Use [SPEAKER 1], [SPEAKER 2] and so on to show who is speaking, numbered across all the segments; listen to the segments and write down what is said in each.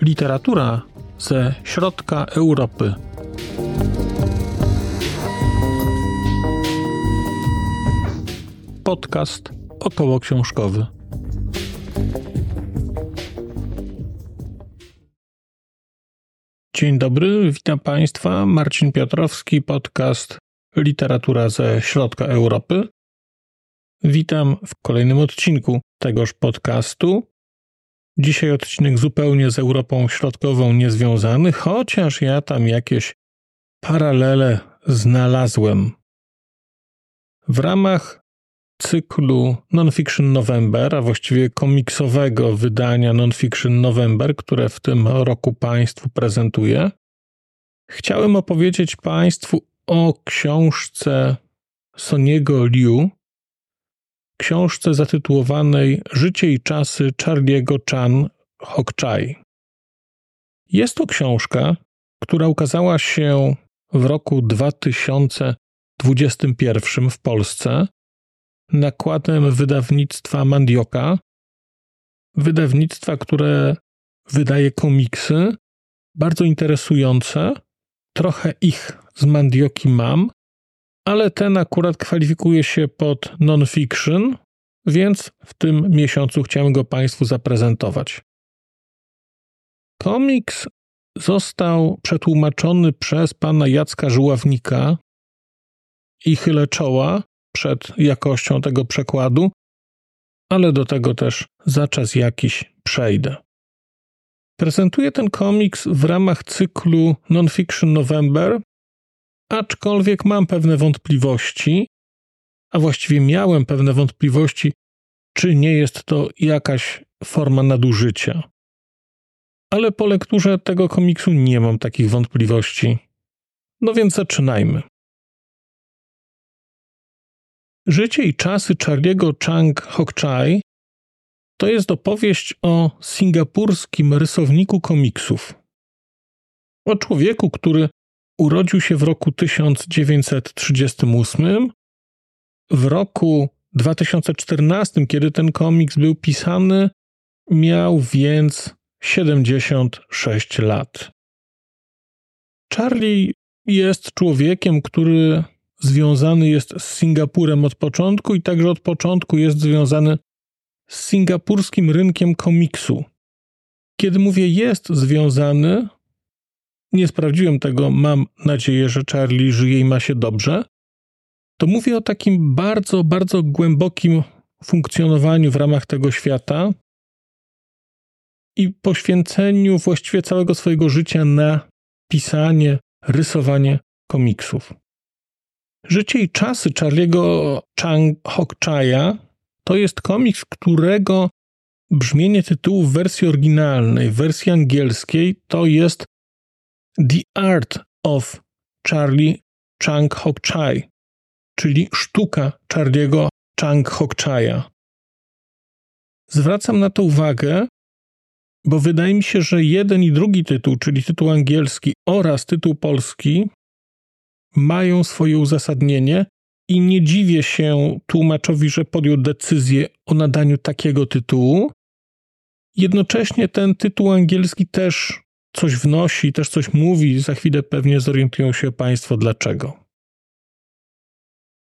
[SPEAKER 1] Literatura ze środka Europy. Podcast około książkowy. Dzień dobry, witam Państwa. Marcin Piotrowski, podcast Literatura ze środka Europy. Witam w kolejnym odcinku tegoż podcastu. Dzisiaj odcinek zupełnie z Europą Środkową niezwiązany, chociaż ja tam jakieś paralele znalazłem. W ramach cyklu Nonfiction November, a właściwie komiksowego wydania Nonfiction November, które w tym roku Państwu prezentuję, chciałem opowiedzieć Państwu o książce Soniego Liu, książce zatytułowanej Życie i czasy Charlie'ego Chan Hokchai. Jest to książka, która ukazała się w roku 2021 w Polsce nakładem wydawnictwa Mandioka, wydawnictwa, które wydaje komiksy bardzo interesujące. Trochę ich z Mandioki mam, ale ten akurat kwalifikuje się pod non-fiction, więc w tym miesiącu chciałem go Państwu zaprezentować. Komiks został przetłumaczony przez pana Jacka Żuławnika i chylę czoła przed jakością tego przekładu, ale do tego też za czas jakiś przejdę. Prezentuję ten komiks w ramach cyklu Nonfiction November, aczkolwiek mam pewne wątpliwości, a właściwie miałem pewne wątpliwości, czy nie jest to jakaś forma nadużycia. Ale po lekturze tego komiksu nie mam takich wątpliwości. No więc zaczynajmy. Życie i czasy Charlie'ego Chang Hokchai to jest opowieść o singapurskim rysowniku komiksów. O człowieku, który urodził się w roku 1938. W roku 2014, kiedy ten komiks był pisany, miał więc 76 lat. Charlie jest człowiekiem, który związany jest z Singapurem od początku i także od początku jest związany z singapurskim rynkiem komiksu. Kiedy mówię jest związany, nie sprawdziłem tego, mam nadzieję, że Charlie żyje i ma się dobrze, to mówię o takim bardzo, bardzo głębokim funkcjonowaniu w ramach tego świata i poświęceniu właściwie całego swojego życia na pisanie, rysowanie komiksów. Życie i czasy Charlie'ego Chang Hokchaya to jest komiks, którego brzmienie tytułu w wersji oryginalnej, w wersji angielskiej to jest The Art of Charlie Chang Hokchai, czyli sztuka Charlie'ego Chang Hokchaya. Zwracam na to uwagę, bo wydaje mi się, że jeden i drugi tytuł, czyli tytuł angielski oraz tytuł polski, mają swoje uzasadnienie i nie dziwię się tłumaczowi, że podjął decyzję o nadaniu takiego tytułu. Jednocześnie ten tytuł angielski też coś wnosi, też coś mówi. Za chwilę pewnie zorientują się Państwo dlaczego.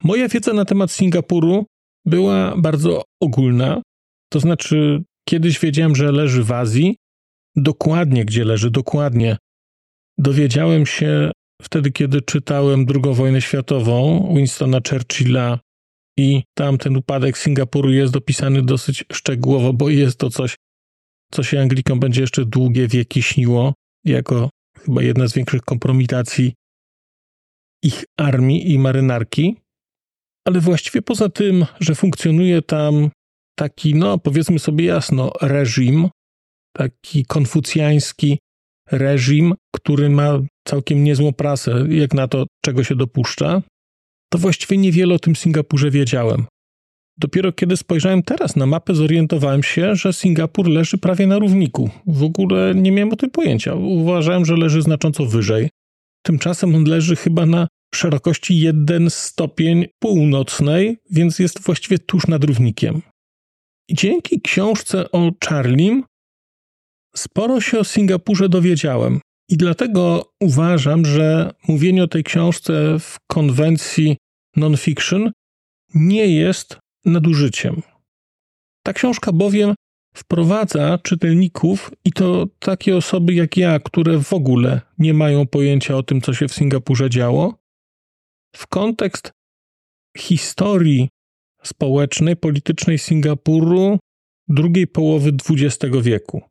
[SPEAKER 1] Moja wiedza na temat Singapuru była bardzo ogólna. To znaczy, kiedyś wiedziałem, że leży w Azji. Dokładnie gdzie leży, dokładnie. Dowiedziałem się wtedy, kiedy czytałem II wojnę światową Winstona Churchilla i tam ten upadek Singapuru jest dopisany dosyć szczegółowo, bo jest to coś, co się Anglikom będzie jeszcze długie wieki śniło, jako chyba jedna z większych kompromitacji ich armii i marynarki. Ale właściwie poza tym, że funkcjonuje tam taki, no powiedzmy sobie jasno, reżim, taki konfucjański reżim, który ma całkiem niezłą prasę, jak na to, czego się dopuszcza, to właściwie niewiele o tym Singapurze wiedziałem. Dopiero kiedy spojrzałem teraz na mapę, zorientowałem się, że Singapur leży prawie na równiku. W ogóle nie miałem o tym pojęcia. Uważałem, że leży znacząco wyżej. Tymczasem on leży chyba na szerokości jeden stopień północnej, więc jest właściwie tuż nad równikiem. I dzięki książce o Charlim sporo się o Singapurze dowiedziałem. I dlatego uważam, że mówienie o tej książce w konwencji non-fiction nie jest nadużyciem. Ta książka bowiem wprowadza czytelników i to takie osoby jak ja, które w ogóle nie mają pojęcia o tym, co się w Singapurze działo, w kontekst historii społecznej, politycznej Singapuru drugiej połowy XX wieku.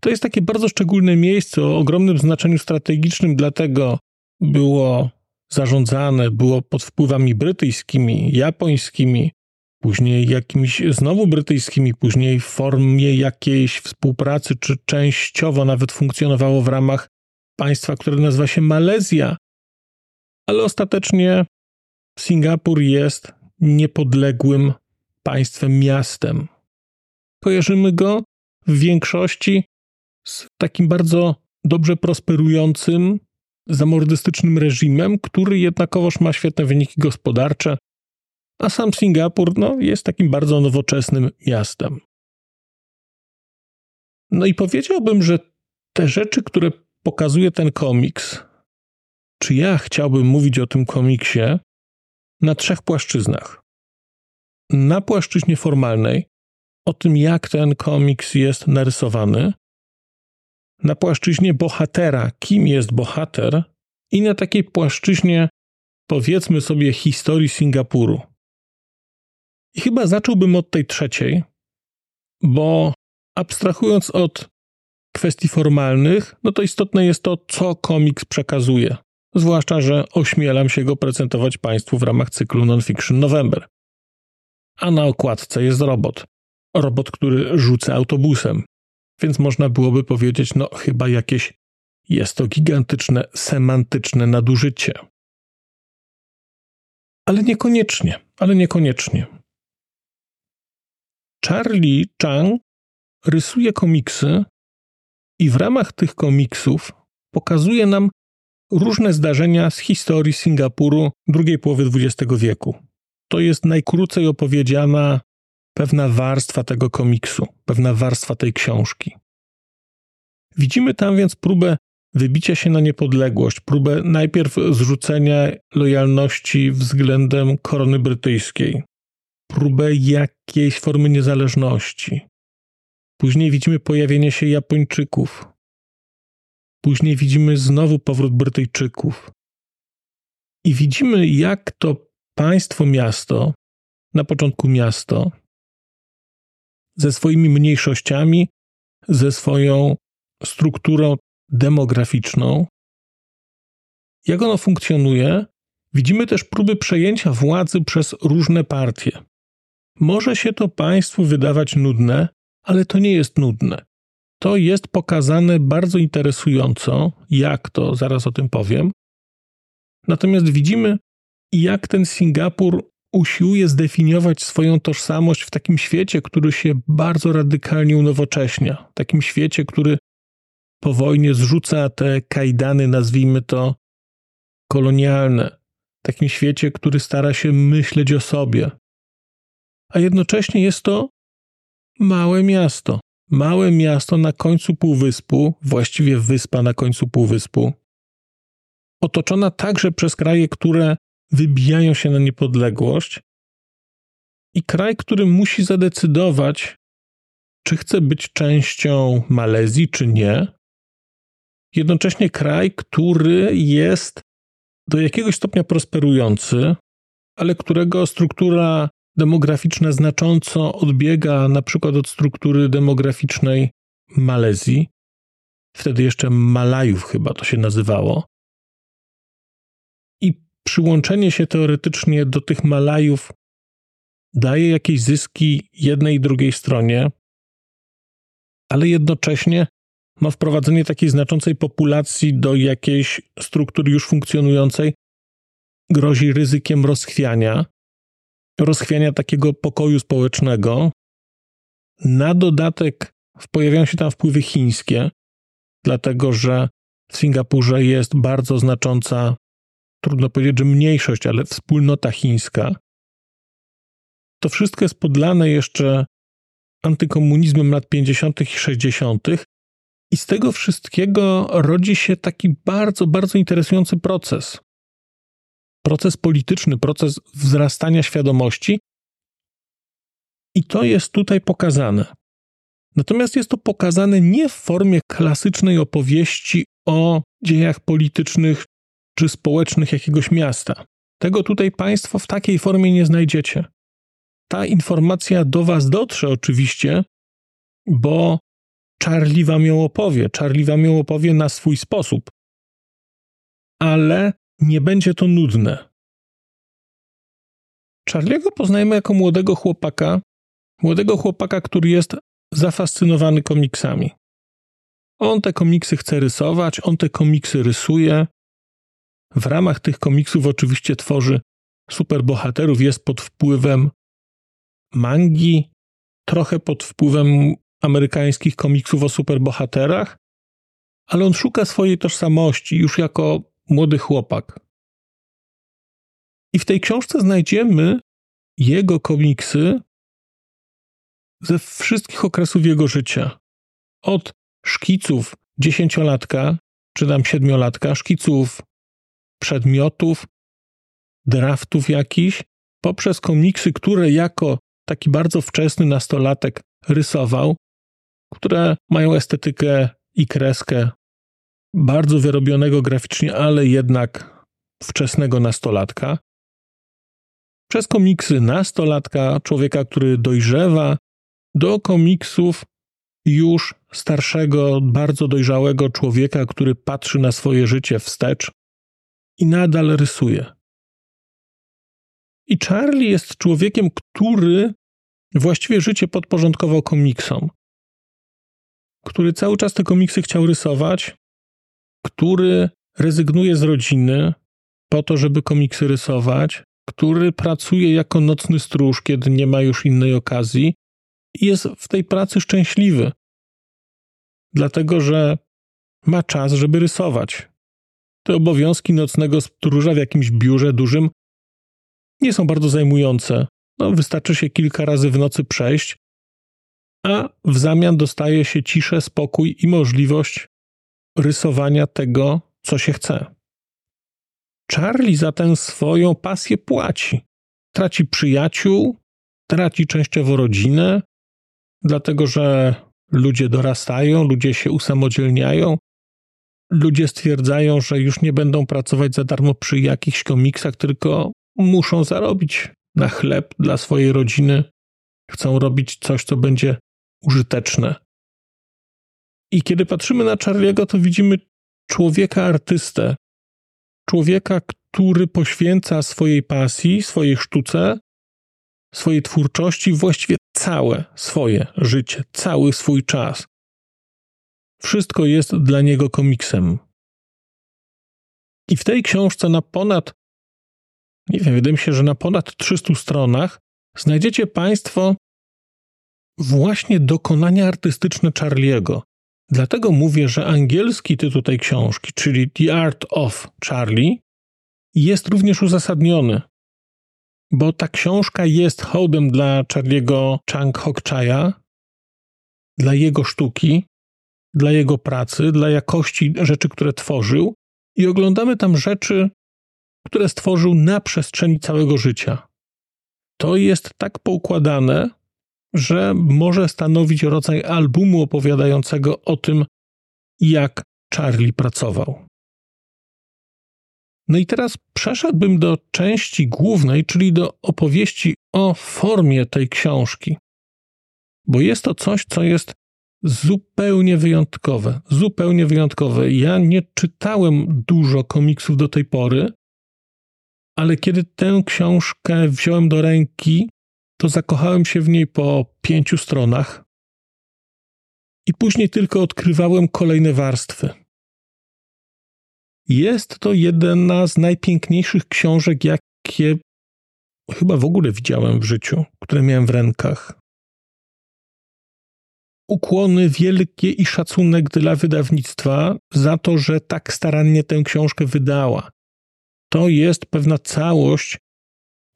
[SPEAKER 1] To jest takie bardzo szczególne miejsce o ogromnym znaczeniu strategicznym, dlatego było zarządzane, było pod wpływami brytyjskimi, japońskimi, później jakimiś znowu brytyjskimi, później w formie jakiejś współpracy, czy częściowo nawet funkcjonowało w ramach państwa, które nazywa się Malezja. Ale ostatecznie Singapur jest niepodległym państwem, miastem. Kojarzymy go w większości z takim bardzo dobrze prosperującym, zamordystycznym reżimem, który jednakowoż ma świetne wyniki gospodarcze, a sam Singapur no, jest takim bardzo nowoczesnym miastem. No i powiedziałbym, że te rzeczy, które pokazuje ten komiks, czy ja chciałbym mówić o tym komiksie na trzech płaszczyznach. Na płaszczyźnie formalnej, o tym, jak ten komiks jest narysowany, na płaszczyźnie bohatera, kim jest bohater, i na takiej płaszczyźnie, powiedzmy sobie, historii Singapuru. I chyba zacząłbym od tej trzeciej, bo abstrahując od kwestii formalnych, no to istotne jest to, co komiks przekazuje. Zwłaszcza, że ośmielam się go prezentować Państwu w ramach cyklu Nonfiction November. A na okładce jest robot. Robot, który rzuca autobusem. Więc można byłoby powiedzieć, no chyba jakieś jest to gigantyczne semantyczne nadużycie. Ale niekoniecznie, ale niekoniecznie. Charlie Chang rysuje komiksy i w ramach tych komiksów pokazuje nam różne zdarzenia z historii Singapuru drugiej połowy XX wieku. To jest najkrócej opowiedziana pewna warstwa tego komiksu, pewna warstwa tej książki. Widzimy tam więc próbę wybicia się na niepodległość, próbę najpierw zrzucenia lojalności względem korony brytyjskiej, próbę jakiejś formy niezależności. Później widzimy pojawienie się Japończyków. Później widzimy znowu powrót Brytyjczyków. I widzimy, jak to państwo miasto, na początku miasto, ze swoimi mniejszościami, ze swoją strukturą demograficzną, jak ono funkcjonuje, widzimy też próby przejęcia władzy przez różne partie. Może się to Państwu wydawać nudne, ale to nie jest nudne. To jest pokazane bardzo interesująco, jak to, zaraz o tym powiem. Natomiast widzimy, jak ten Singapur usiłuje zdefiniować swoją tożsamość w takim świecie, który się bardzo radykalnie unowocześnia. Takim świecie, który po wojnie zrzuca te kajdany, nazwijmy to kolonialne. Takim świecie, który stara się myśleć o sobie. A jednocześnie jest to małe miasto. Małe miasto na końcu półwyspu, właściwie wyspa na końcu półwyspu, otoczona także przez kraje, które wybijają się na niepodległość, i kraj, który musi zadecydować, czy chce być częścią Malezji, czy nie. Jednocześnie kraj, który jest do jakiegoś stopnia prosperujący, ale którego struktura demograficzna znacząco odbiega na przykład od struktury demograficznej Malezji. Wtedy jeszcze Malajów chyba to się nazywało. I przyłączenie się teoretycznie do tych Malajów daje jakieś zyski jednej i drugiej stronie, ale jednocześnie ma wprowadzenie takiej znaczącej populacji do jakiejś struktury już funkcjonującej, grozi ryzykiem rozchwiania, rozchwiania takiego pokoju społecznego. Na dodatek pojawiają się tam wpływy chińskie, dlatego że w Singapurze jest bardzo znacząca trudno powiedzieć, że mniejszość, ale wspólnota chińska. To wszystko jest podlane jeszcze antykomunizmem lat 50. i 60. I z tego wszystkiego rodzi się taki bardzo, bardzo interesujący proces. Proces polityczny, proces wzrastania świadomości. I to jest tutaj pokazane. Natomiast jest to pokazane nie w formie klasycznej opowieści o dziejach politycznych czy społecznych jakiegoś miasta. Tego tutaj Państwo w takiej formie nie znajdziecie. Ta informacja do Was dotrze oczywiście, bo Charlie Wam ją opowie. Charlie Wam ją opowie na swój sposób. Ale nie będzie to nudne. Charlie'ego poznajemy jako młodego chłopaka, młodego chłopaka, który jest zafascynowany komiksami. On te komiksy chce rysować, on te komiksy rysuje. W ramach tych komiksów oczywiście tworzy superbohaterów, jest pod wpływem mangi, trochę pod wpływem amerykańskich komiksów o superbohaterach, ale on szuka swojej tożsamości już jako młody chłopak. I w tej książce znajdziemy jego komiksy ze wszystkich okresów jego życia. Od szkiców dziesięciolatka, czy tam siedmiolatka, szkiców przedmiotów, draftów jakichś, poprzez komiksy, które jako taki bardzo wczesny nastolatek rysował, które mają estetykę i kreskę bardzo wyrobionego graficznie, ale jednak wczesnego nastolatka. Przez komiksy nastolatka, człowieka, który dojrzewa, do komiksów już starszego, bardzo dojrzałego człowieka, który patrzy na swoje życie wstecz i nadal rysuje. I Charlie jest człowiekiem, który właściwie życie podporządkował komiksom, który cały czas te komiksy chciał rysować, który rezygnuje z rodziny po to, żeby komiksy rysować, który pracuje jako nocny stróż, kiedy nie ma już innej okazji i jest w tej pracy szczęśliwy, dlatego że ma czas, żeby rysować. Te obowiązki nocnego stróża w jakimś biurze dużym nie są bardzo zajmujące. No, wystarczy się kilka razy w nocy przejść, a w zamian dostaje się ciszę, spokój i możliwość rysowania tego, co się chce. Charlie za tę swoją pasję płaci. Traci przyjaciół, traci częściowo rodzinę, dlatego że ludzie dorastają, ludzie się usamodzielniają, ludzie stwierdzają, że już nie będą pracować za darmo przy jakichś komiksach, tylko muszą zarobić na chleb dla swojej rodziny, chcą robić coś, co będzie użyteczne. I kiedy patrzymy na Charliego, to widzimy człowieka artystę, człowieka, który poświęca swojej pasji, swojej sztuce, swojej twórczości właściwie całe swoje życie, cały swój czas. Wszystko jest dla niego komiksem. I w tej książce na ponad, nie wiem, wydaje mi się, że na ponad 300 stronach znajdziecie Państwo właśnie dokonania artystyczne Charliego. Dlatego mówię, że angielski tytuł tej książki, czyli The Art of Charlie, jest również uzasadniony, bo ta książka jest hołdem dla Charliego Chang Hokchaya, dla jego sztuki, dla jego pracy, dla jakości rzeczy, które tworzył, i oglądamy tam rzeczy, które stworzył na przestrzeni całego życia. To jest tak poukładane, że może stanowić rodzaj albumu opowiadającego o tym, jak Charlie pracował. No i teraz przeszedłbym do części głównej, czyli do opowieści o formie tej książki, bo jest to coś, co jest zupełnie wyjątkowe. Zupełnie wyjątkowe. Ja nie czytałem dużo komiksów do tej pory, ale kiedy tę książkę wziąłem do ręki, to zakochałem się w niej po pięciu stronach i później tylko odkrywałem kolejne warstwy. Jest to jedna z najpiękniejszych książek, jakie chyba w ogóle widziałem w życiu, które miałem w rękach. Ukłony wielkie i szacunek dla wydawnictwa za to, że tak starannie tę książkę wydała. to jest pewna całość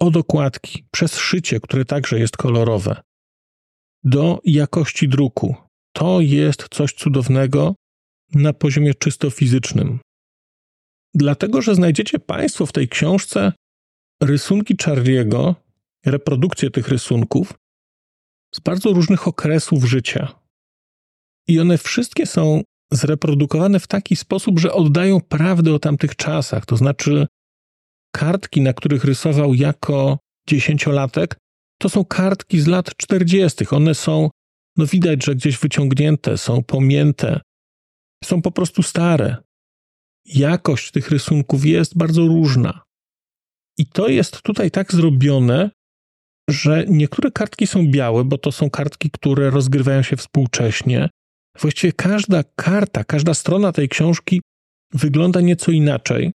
[SPEAKER 1] od okładki, przez szycie, które także jest kolorowe, do jakości druku. To jest coś cudownego na poziomie czysto fizycznym. Dlatego, że znajdziecie Państwo w tej książce rysunki Charlie'ego, reprodukcje tych rysunków z bardzo różnych okresów życia. I one wszystkie są zreprodukowane w taki sposób, że oddają prawdę o tamtych czasach. To znaczy, kartki, na których rysował jako dziesięciolatek, to są kartki z lat czterdziestych. One są, no widać, że gdzieś wyciągnięte, są pomięte, są po prostu stare. Jakość tych rysunków jest bardzo różna. I to jest tutaj tak zrobione, że niektóre kartki są białe, bo to są kartki, które rozgrywają się współcześnie. Właściwie każda karta, każda strona tej książki wygląda nieco inaczej.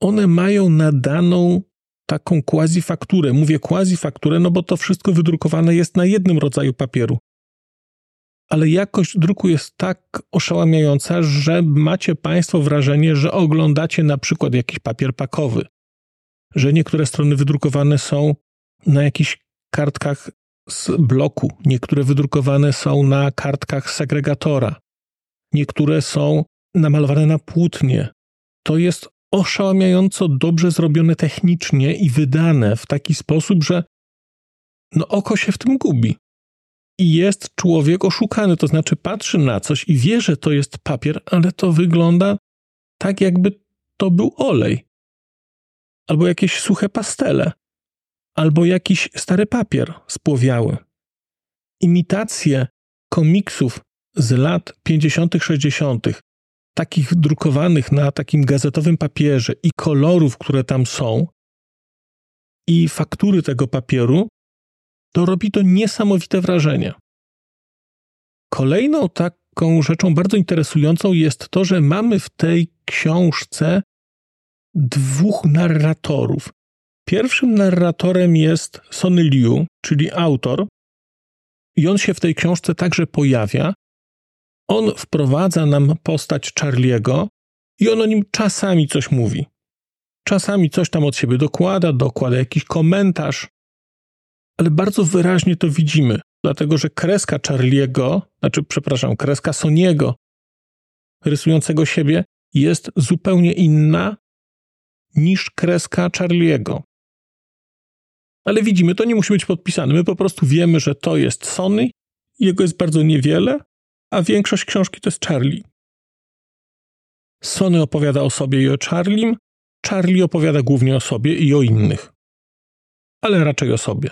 [SPEAKER 1] One mają nadaną taką quasi-fakturę. Mówię quasi-fakturę, no bo to wszystko wydrukowane jest na jednym rodzaju papieru. Ale jakość druku jest tak oszałamiająca, że macie Państwo wrażenie, że oglądacie na przykład jakiś papier pakowy, że niektóre strony wydrukowane są na jakichś kartkach z bloku, niektóre wydrukowane są na kartkach segregatora, niektóre są namalowane na płótnie. To jest oszałamiająco dobrze zrobione technicznie i wydane w taki sposób, że no oko się w tym gubi. I jest człowiek oszukany, to znaczy patrzy na coś i wie, że to jest papier, ale to wygląda tak, jakby to był olej. Albo jakieś suche pastele albo jakiś stary papier spłowiały. Imitacje komiksów z lat 50., 60., takich drukowanych na takim gazetowym papierze i kolorów, które tam są, i faktury tego papieru, to robi to niesamowite wrażenie. Kolejną taką rzeczą bardzo interesującą jest to, że mamy w tej książce dwóch narratorów. Pierwszym narratorem jest Sonny Liu, czyli autor, i on się w tej książce także pojawia. On wprowadza nam postać Charliego i on o nim czasami coś mówi. Czasami coś tam od siebie dokłada, dokłada jakiś komentarz, ale bardzo wyraźnie to widzimy, dlatego że kreska Charliego, znaczy, przepraszam, kreska Soniego, rysującego siebie, jest zupełnie inna niż kreska Charliego. Ale widzimy, to nie musi być podpisane. My po prostu wiemy, że to jest Sony, jego jest bardzo niewiele, a większość książki to jest Charlie. Sony opowiada o sobie i o Charlim, Charlie opowiada głównie o sobie i o innych, ale raczej o sobie.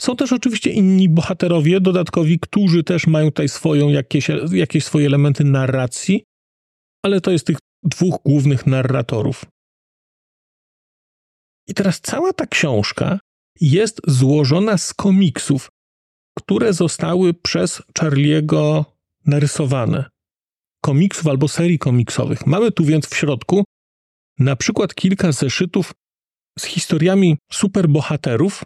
[SPEAKER 1] Są też oczywiście inni bohaterowie dodatkowi, którzy też mają tutaj swoją, jakieś, jakieś swoje elementy narracji, ale to jest tych dwóch głównych narratorów. I teraz cała ta książka jest złożona z komiksów, które zostały przez Charliego narysowane. Komiksów albo serii komiksowych. Mamy tu więc w środku na przykład kilka zeszytów z historiami superbohaterów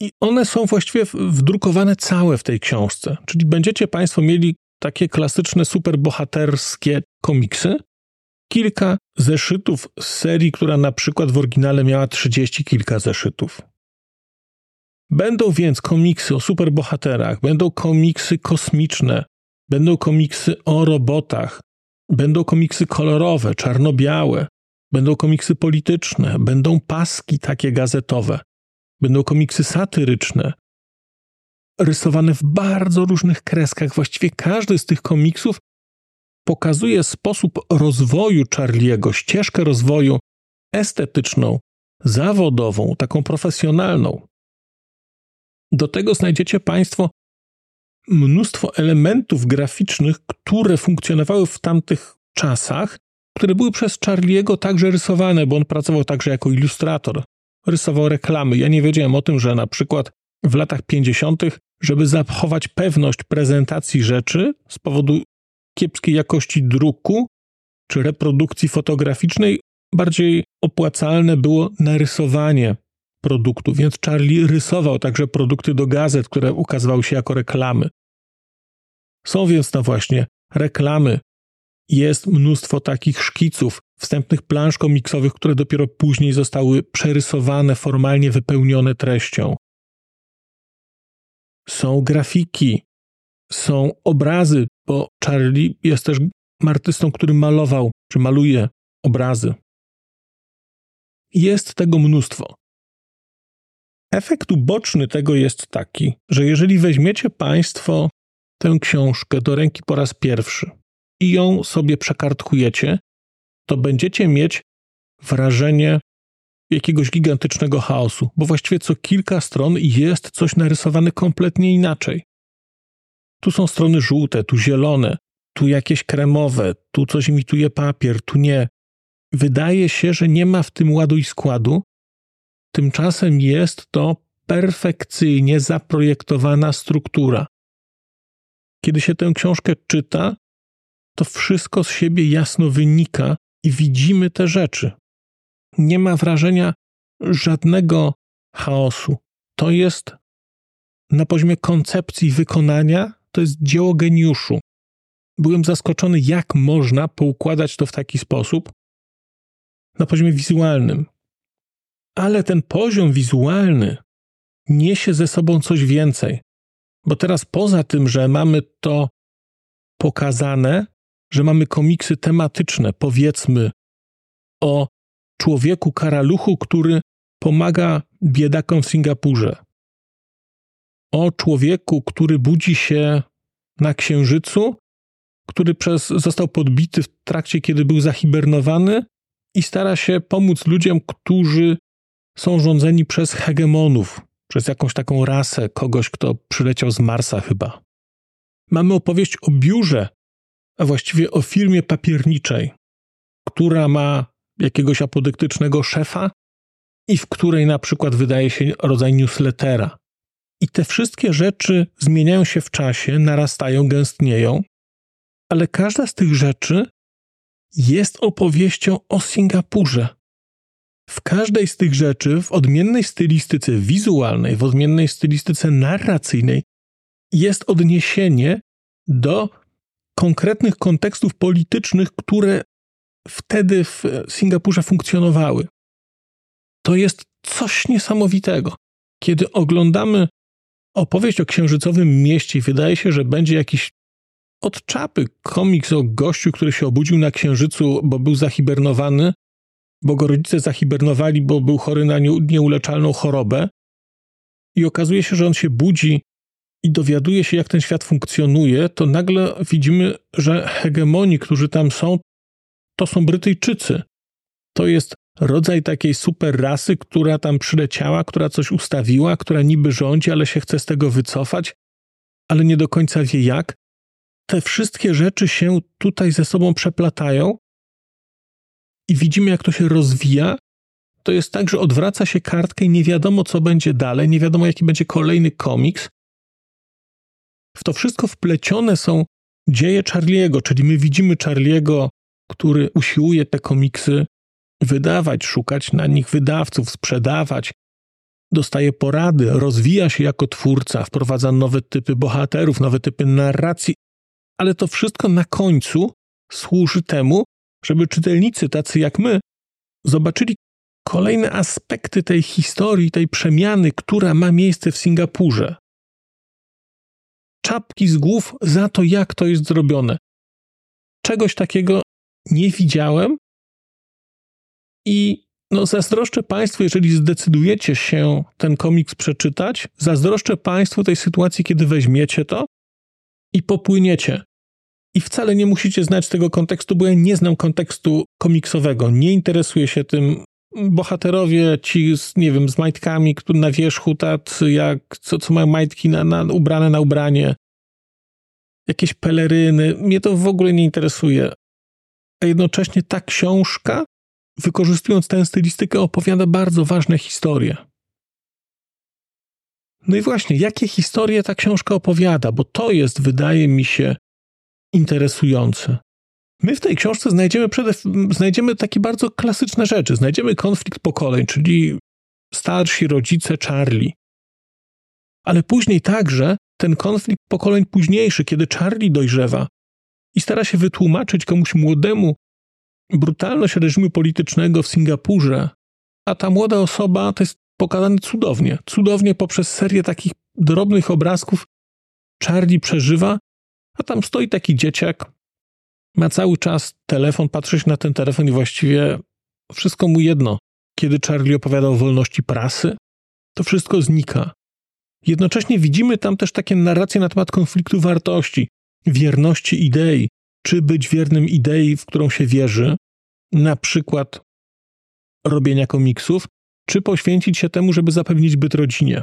[SPEAKER 1] i one są właściwie wdrukowane całe w tej książce. Czyli będziecie Państwo mieli takie klasyczne superbohaterskie komiksy, kilka zeszytów z serii, która na przykład w oryginale miała trzydzieści kilka zeszytów. Będą więc komiksy o superbohaterach, będą komiksy kosmiczne, będą komiksy o robotach, będą komiksy kolorowe, czarno-białe, będą komiksy polityczne, będą paski takie gazetowe, będą komiksy satyryczne, rysowane w bardzo różnych kreskach. Właściwie każdy z tych komiksów pokazuje sposób rozwoju Charliego, ścieżkę rozwoju estetyczną, zawodową, taką profesjonalną. Do tego znajdziecie Państwo mnóstwo elementów graficznych, które funkcjonowały w tamtych czasach, które były przez Charliego także rysowane, bo on pracował także jako ilustrator. Rysował reklamy. Ja nie wiedziałem o tym, że na przykład w latach 50., żeby zachować pewność prezentacji rzeczy z powodu kiepskiej jakości druku czy reprodukcji fotograficznej, bardziej opłacalne było narysowanie produktu, więc Charlie rysował także produkty do gazet, które ukazywały się jako reklamy. Są więc no właśnie reklamy Jest mnóstwo takich szkiców, wstępnych plansz komiksowych, które dopiero później zostały przerysowane, formalnie wypełnione treścią. Są grafiki, są obrazy, bo Charlie jest też artystą, który malował czy maluje obrazy. Jest tego mnóstwo. Efekt uboczny tego jest taki, że jeżeli weźmiecie Państwo tę książkę do ręki po raz pierwszy i ją sobie przekartkujecie, to będziecie mieć wrażenie jakiegoś gigantycznego chaosu, bo właściwie co kilka stron jest coś narysowane kompletnie inaczej. Tu są strony żółte, tu zielone, tu jakieś kremowe, tu coś imituje papier, tu nie. Wydaje się, że nie ma w tym ładu i składu. Tymczasem jest to perfekcyjnie zaprojektowana struktura. Kiedy się tę książkę czyta, to wszystko z siebie jasno wynika i widzimy te rzeczy. Nie ma wrażenia żadnego chaosu. To jest na poziomie koncepcji wykonania, to jest dzieło geniuszu. Byłem zaskoczony, jak można poukładać to w taki sposób na poziomie wizualnym. Ale ten poziom wizualny niesie ze sobą coś więcej. Bo teraz poza tym, że mamy to pokazane, że mamy komiksy tematyczne, powiedzmy, o człowieku karaluchu, który pomaga biedakom w Singapurze. O człowieku, który budzi się na księżycu, który przez, został podbity w trakcie, kiedy był zahibernowany i stara się pomóc ludziom, którzy są rządzeni przez hegemonów, przez jakąś taką rasę, kogoś, kto przyleciał z Marsa chyba. Mamy opowieść o biurze, a właściwie o firmie papierniczej, która ma jakiegoś apodyktycznego szefa i w której na przykład wydaje się rodzaj newslettera. I te wszystkie rzeczy zmieniają się w czasie, narastają, gęstnieją, ale każda z tych rzeczy jest opowieścią o Singapurze. W każdej z tych rzeczy, w odmiennej stylistyce wizualnej, w odmiennej stylistyce narracyjnej, jest odniesienie do konkretnych kontekstów politycznych, które wtedy w Singapurze funkcjonowały. To jest coś niesamowitego. Kiedy oglądamy opowieść o księżycowym mieście wydaje się, że będzie jakiś od czapy komiks o gościu, który się obudził na księżycu, bo był zahibernowany, bo go rodzice zahibernowali, bo był chory na nieuleczalną chorobę. I okazuje się, że on się budzi i dowiaduje się, jak ten świat funkcjonuje, to nagle widzimy, że hegemoni, którzy tam są, to są Brytyjczycy. To jest rodzaj takiej super rasy, która tam przyleciała, która coś ustawiła, która niby rządzi, ale się chce z tego wycofać, ale nie do końca wie jak. Te wszystkie rzeczy się tutaj ze sobą przeplatają i widzimy, jak to się rozwija. To jest tak, że odwraca się kartkę i nie wiadomo, co będzie dalej, nie wiadomo, jaki będzie kolejny komiks. W to wszystko wplecione są dzieje Charliego, czyli my widzimy Charliego, który usiłuje te komiksy wydawać, szukać na nich wydawców, sprzedawać, dostaje porady, rozwija się jako twórca, wprowadza nowe typy bohaterów, nowe typy narracji, ale to wszystko na końcu służy temu, żeby czytelnicy tacy jak my zobaczyli kolejne aspekty tej historii, tej przemiany, która ma miejsce w Singapurze. Czapki z głów za to, jak to jest zrobione. Czegoś takiego nie widziałem i no, zazdroszczę Państwu, jeżeli zdecydujecie się ten komiks przeczytać, zazdroszczę Państwu tej sytuacji, kiedy weźmiecie to i popłyniecie. I wcale nie musicie znać tego kontekstu, bo ja nie znam kontekstu komiksowego. Nie interesuję się tym. Bohaterowie ci z, nie wiem, z majtkami, które na wierzchu, tacy jak, co, co mają majtki na, na, ubrane na ubranie, jakieś peleryny, mnie to w ogóle nie interesuje. A jednocześnie ta książka wykorzystując tę stylistykę, opowiada bardzo ważne historie. No i właśnie, jakie historie ta książka opowiada, bo to jest, wydaje mi się, interesujące. My w tej książce znajdziemy, przede, znajdziemy takie bardzo klasyczne rzeczy. Znajdziemy konflikt pokoleń, czyli starsi rodzice Charlie. Ale później także ten konflikt pokoleń późniejszy, kiedy Charlie dojrzewa, i stara się wytłumaczyć komuś młodemu brutalność reżimu politycznego w Singapurze, a ta młoda osoba to jest pokazane cudownie, cudownie poprzez serię takich drobnych obrazków. Charlie przeżywa, a tam stoi taki dzieciak, ma cały czas telefon, patrzy się na ten telefon i właściwie wszystko mu jedno. Kiedy Charlie opowiada o wolności prasy, to wszystko znika. Jednocześnie widzimy tam też takie narracje na temat konfliktu wartości, wierności idei, czy być wiernym idei, w którą się wierzy, na przykład robienia komiksów, czy poświęcić się temu, żeby zapewnić byt rodzinie.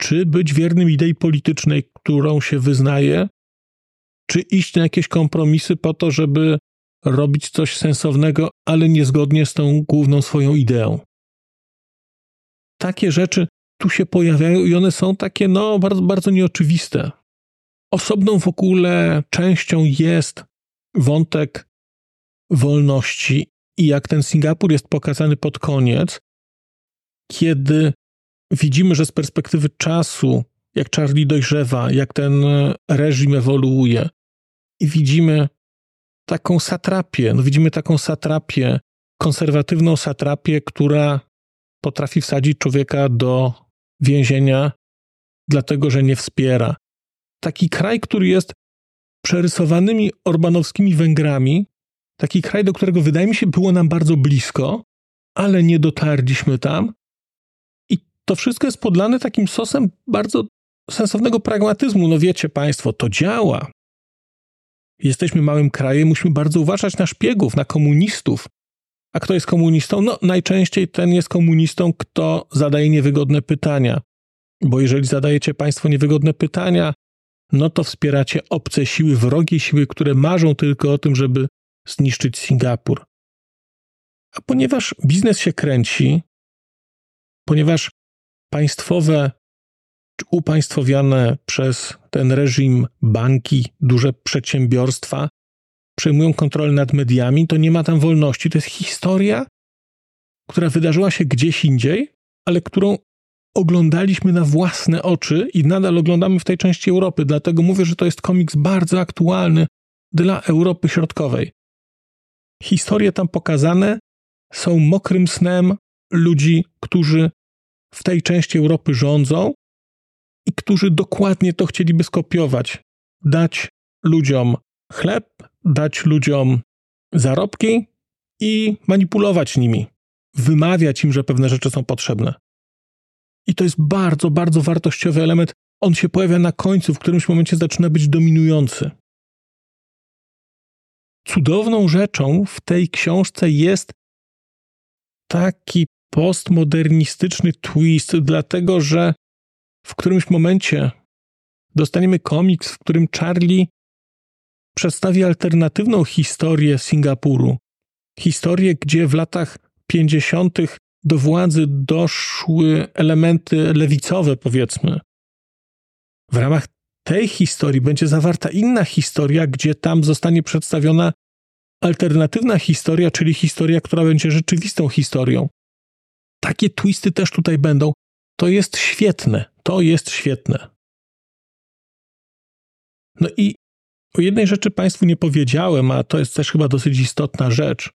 [SPEAKER 1] Czy być wiernym idei politycznej, którą się wyznaje, czy iść na jakieś kompromisy po to, żeby robić coś sensownego, ale niezgodnie z tą główną swoją ideą. Takie rzeczy tu się pojawiają i one są takie, no, bardzo, bardzo nieoczywiste. Osobną w ogóle częścią jest wątek wolności i jak ten Singapur jest pokazany pod koniec, kiedy widzimy, że z perspektywy czasu, jak Charlie dojrzewa, jak ten reżim ewoluuje i widzimy taką satrapię, no widzimy taką satrapię, konserwatywną satrapię, która potrafi wsadzić człowieka do więzienia, dlatego że nie wspiera. Taki kraj, który jest przerysowanymi orbanowskimi Węgrami, taki kraj, do którego wydaje mi się było nam bardzo blisko, ale nie dotarliśmy tam. To wszystko jest podlane takim sosem bardzo sensownego pragmatyzmu. No wiecie Państwo, to działa. Jesteśmy małym krajem, musimy bardzo uważać na szpiegów, na komunistów. A kto jest komunistą? No, najczęściej ten jest komunistą, kto zadaje niewygodne pytania. Bo jeżeli zadajecie Państwo niewygodne pytania, no to wspieracie obce siły, wrogie siły, które marzą tylko o tym, żeby zniszczyć Singapur. A ponieważ biznes się kręci, ponieważ państwowe upaństwowione przez ten reżim banki, duże przedsiębiorstwa przejmują kontrolę nad mediami, to nie ma tam wolności. To jest historia, która wydarzyła się gdzieś indziej, ale którą oglądaliśmy na własne oczy i nadal oglądamy w tej części Europy. Dlatego mówię, że to jest komiks bardzo aktualny dla Europy Środkowej. Historie tam pokazane są mokrym snem ludzi, którzy w tej części Europy rządzą i którzy dokładnie to chcieliby skopiować. Dać ludziom chleb, dać ludziom zarobki i manipulować nimi, wymawiać im, że pewne rzeczy są potrzebne. I to jest bardzo, bardzo wartościowy element. On się pojawia na końcu, w którymś momencie zaczyna być dominujący. Cudowną rzeczą w tej książce jest taki postmodernistyczny twist, dlatego że w którymś momencie dostaniemy komiks, w którym Charlie przedstawi alternatywną historię Singapuru. Historię, gdzie w latach 50. do władzy doszły elementy lewicowe, powiedzmy. W ramach tej historii będzie zawarta inna historia, gdzie tam zostanie przedstawiona alternatywna historia, czyli historia, która będzie rzeczywistą historią. Takie twisty też tutaj będą. To jest świetne. To jest świetne. No i o jednej rzeczy Państwu nie powiedziałem, a to jest też chyba dosyć istotna rzecz.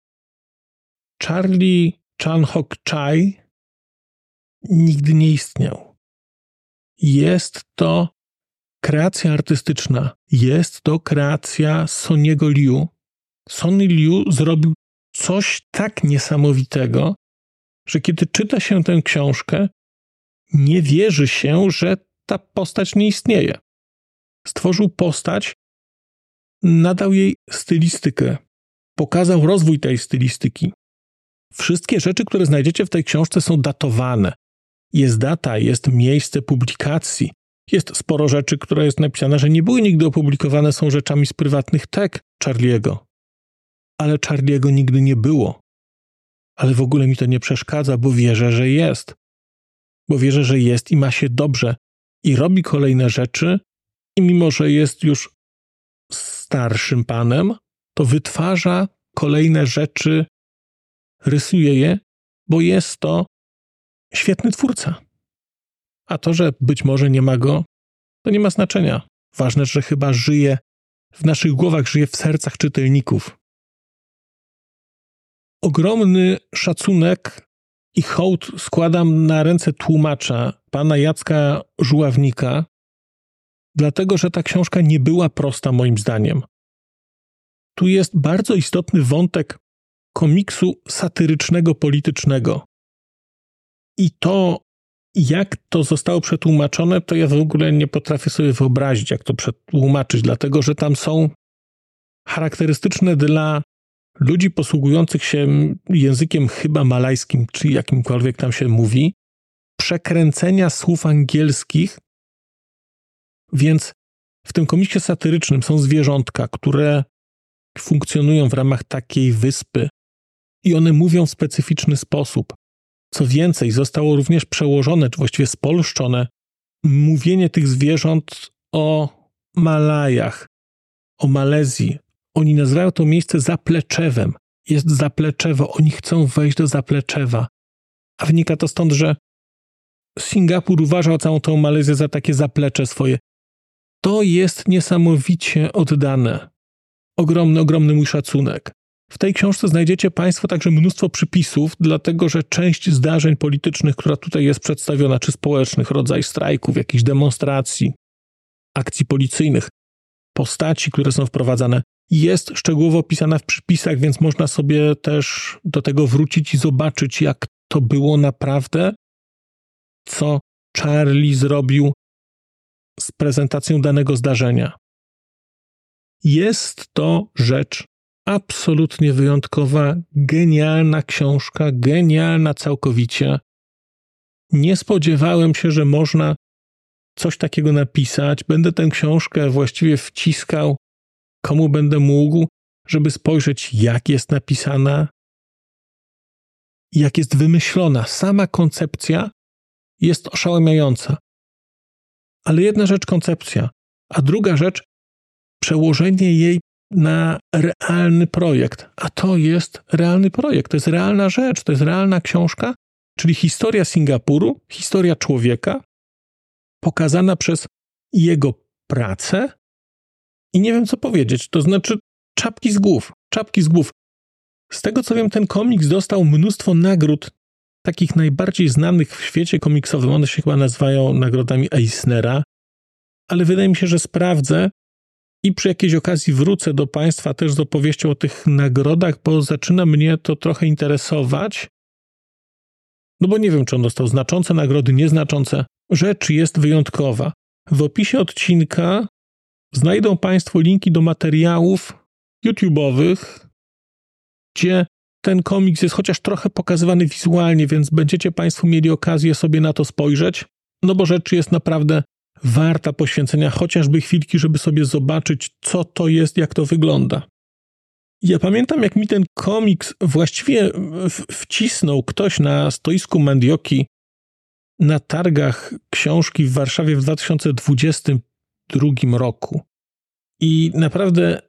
[SPEAKER 1] Charlie Chan Hok Chai nigdy nie istniał. Jest to kreacja artystyczna, jest to kreacja Soniego Liu. Sonny Liu zrobił coś tak niesamowitego, że kiedy czyta się tę książkę, nie wierzy się, że ta postać nie istnieje. Stworzył postać, nadał jej stylistykę, pokazał rozwój tej stylistyki. Wszystkie rzeczy, które znajdziecie w tej książce, są datowane. Jest data, jest miejsce publikacji. Jest sporo rzeczy, które jest napisane, że nie były nigdy opublikowane, są rzeczami z prywatnych tek Charliego. Ale Charliego nigdy nie było. Ale w ogóle mi to nie przeszkadza, bo wierzę, że jest bo wierzę, że jest i ma się dobrze i robi kolejne rzeczy, i mimo, że jest już starszym panem, to wytwarza kolejne rzeczy, rysuje je, bo jest to świetny twórca. A to, że być może nie ma go, to nie ma znaczenia. Ważne, że chyba żyje w naszych głowach, żyje w sercach czytelników. Ogromny szacunek i hołd składam na ręce tłumacza, pana Jacka Żuławnika, dlatego że ta książka nie była prosta moim zdaniem. Tu jest bardzo istotny wątek komiksu satyrycznego, politycznego. I to, jak to zostało przetłumaczone, to ja w ogóle nie potrafię sobie wyobrazić, jak to przetłumaczyć, dlatego że tam są charakterystyczne dla ludzi posługujących się językiem chyba malajskim, czy jakimkolwiek tam się mówi, przekręcenia słów angielskich. Więc w tym komiksie satyrycznym są zwierzątka, które funkcjonują w ramach takiej wyspy i one mówią w specyficzny sposób. Co więcej, zostało również przełożone, czy właściwie spolszczone, mówienie tych zwierząt o Malajach, o Malezji. Oni nazywają to miejsce zapleczewem. Jest zapleczewo, oni chcą wejść do zapleczewa. A wynika to stąd, że Singapur uważał całą tą Malezję za takie zaplecze swoje. To jest niesamowicie oddane. Ogromny, ogromny mój szacunek. W tej książce znajdziecie Państwo także mnóstwo przypisów, dlatego że część zdarzeń politycznych, która tutaj jest przedstawiona, czy społecznych, rodzaj strajków, jakichś demonstracji, akcji policyjnych, postaci, które są wprowadzane, jest szczegółowo opisana w przypisach, więc można sobie też do tego wrócić i zobaczyć, jak to było naprawdę, co Charlie zrobił z prezentacją danego zdarzenia. Jest to rzecz absolutnie wyjątkowa, genialna książka, genialna całkowicie. Nie spodziewałem się, że można coś takiego napisać. Będę tę książkę właściwie wciskał, komu będę mógł, żeby spojrzeć, jak jest napisana, jak jest wymyślona. Sama koncepcja jest oszałamiająca. Ale jedna rzecz koncepcja, a druga rzecz przełożenie jej na realny projekt. A to jest realny projekt, to jest realna rzecz, to jest realna książka, czyli historia Singapuru, historia człowieka, pokazana przez jego pracę. I nie wiem, co powiedzieć. To znaczy, czapki z głów, czapki z głów. Z tego co wiem, ten komiks dostał mnóstwo nagród, takich najbardziej znanych w świecie komiksowym. One się chyba nazywają nagrodami Eisnera, ale wydaje mi się, że sprawdzę i przy jakiejś okazji wrócę do Państwa też z opowieścią o tych nagrodach, bo zaczyna mnie to trochę interesować. No bo nie wiem, czy on dostał znaczące nagrody, nieznaczące. Rzecz jest wyjątkowa. W opisie odcinka znajdą Państwo linki do materiałów YouTube'owych, gdzie ten komiks jest chociaż trochę pokazywany wizualnie, więc będziecie Państwo mieli okazję sobie na to spojrzeć. No bo rzecz jest naprawdę warta poświęcenia chociażby chwilki, żeby sobie zobaczyć, co to jest, jak to wygląda. Ja pamiętam, jak mi ten komiks właściwie wcisnął ktoś na stoisku Mandioki na targach książki w Warszawie w 2022 roku. I naprawdę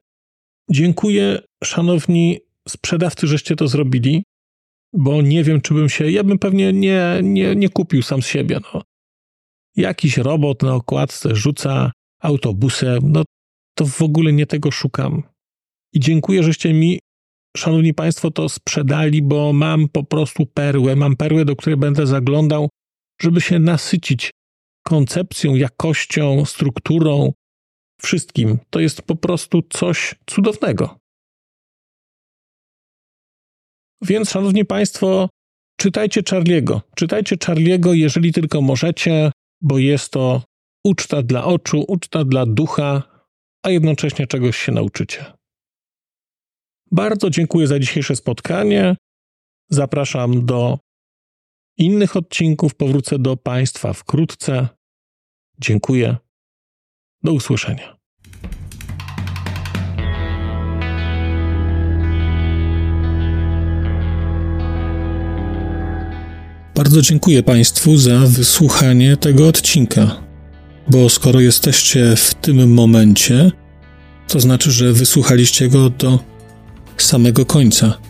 [SPEAKER 1] dziękuję, szanowni sprzedawcy, żeście to zrobili, bo nie wiem, czy bym się, ja bym pewnie nie, nie, nie kupił sam z siebie. No. Jakiś robot na okładce rzuca autobusem, no to w ogóle nie tego szukam. I dziękuję, żeście mi, szanowni państwo, to sprzedali, bo mam po prostu perłę, mam perłę, do której będę zaglądał, żeby się nasycić koncepcją, jakością, strukturą, wszystkim. To jest po prostu coś cudownego. Więc, szanowni państwo, czytajcie Charliego. Czytajcie Charliego, jeżeli tylko możecie bo jest to uczta dla oczu, uczta dla ducha, a jednocześnie czegoś się nauczycie. Bardzo dziękuję za dzisiejsze spotkanie. Zapraszam do innych odcinków. Powrócę do Państwa wkrótce. Dziękuję. Do usłyszenia. Bardzo dziękuję Państwu za wysłuchanie tego odcinka, bo skoro jesteście w tym momencie, to znaczy, że wysłuchaliście go do samego końca.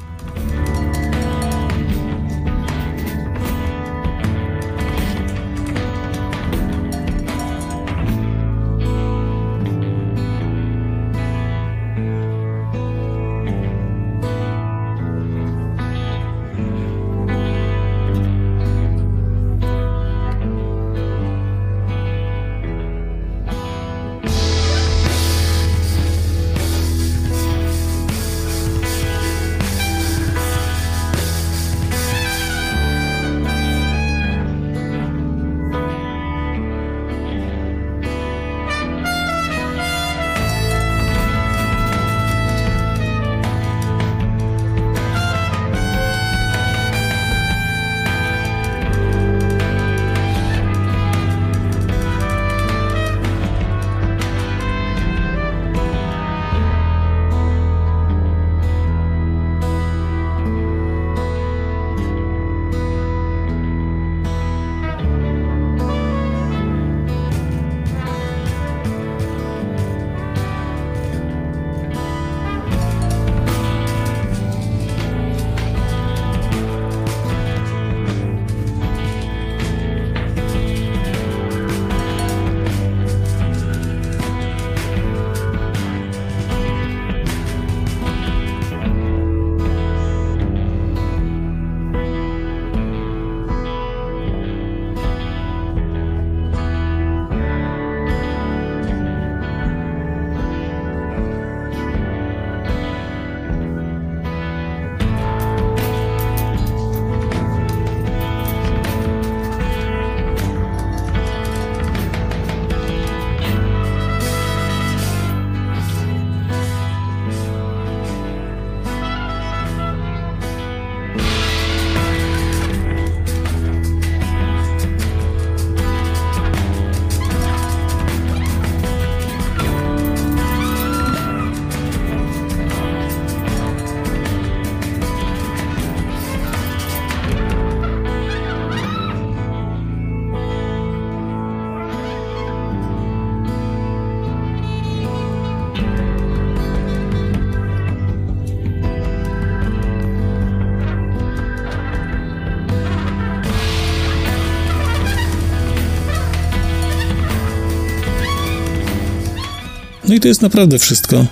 [SPEAKER 1] To jest naprawdę wszystko.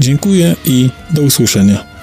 [SPEAKER 1] Dziękuję i do usłyszenia.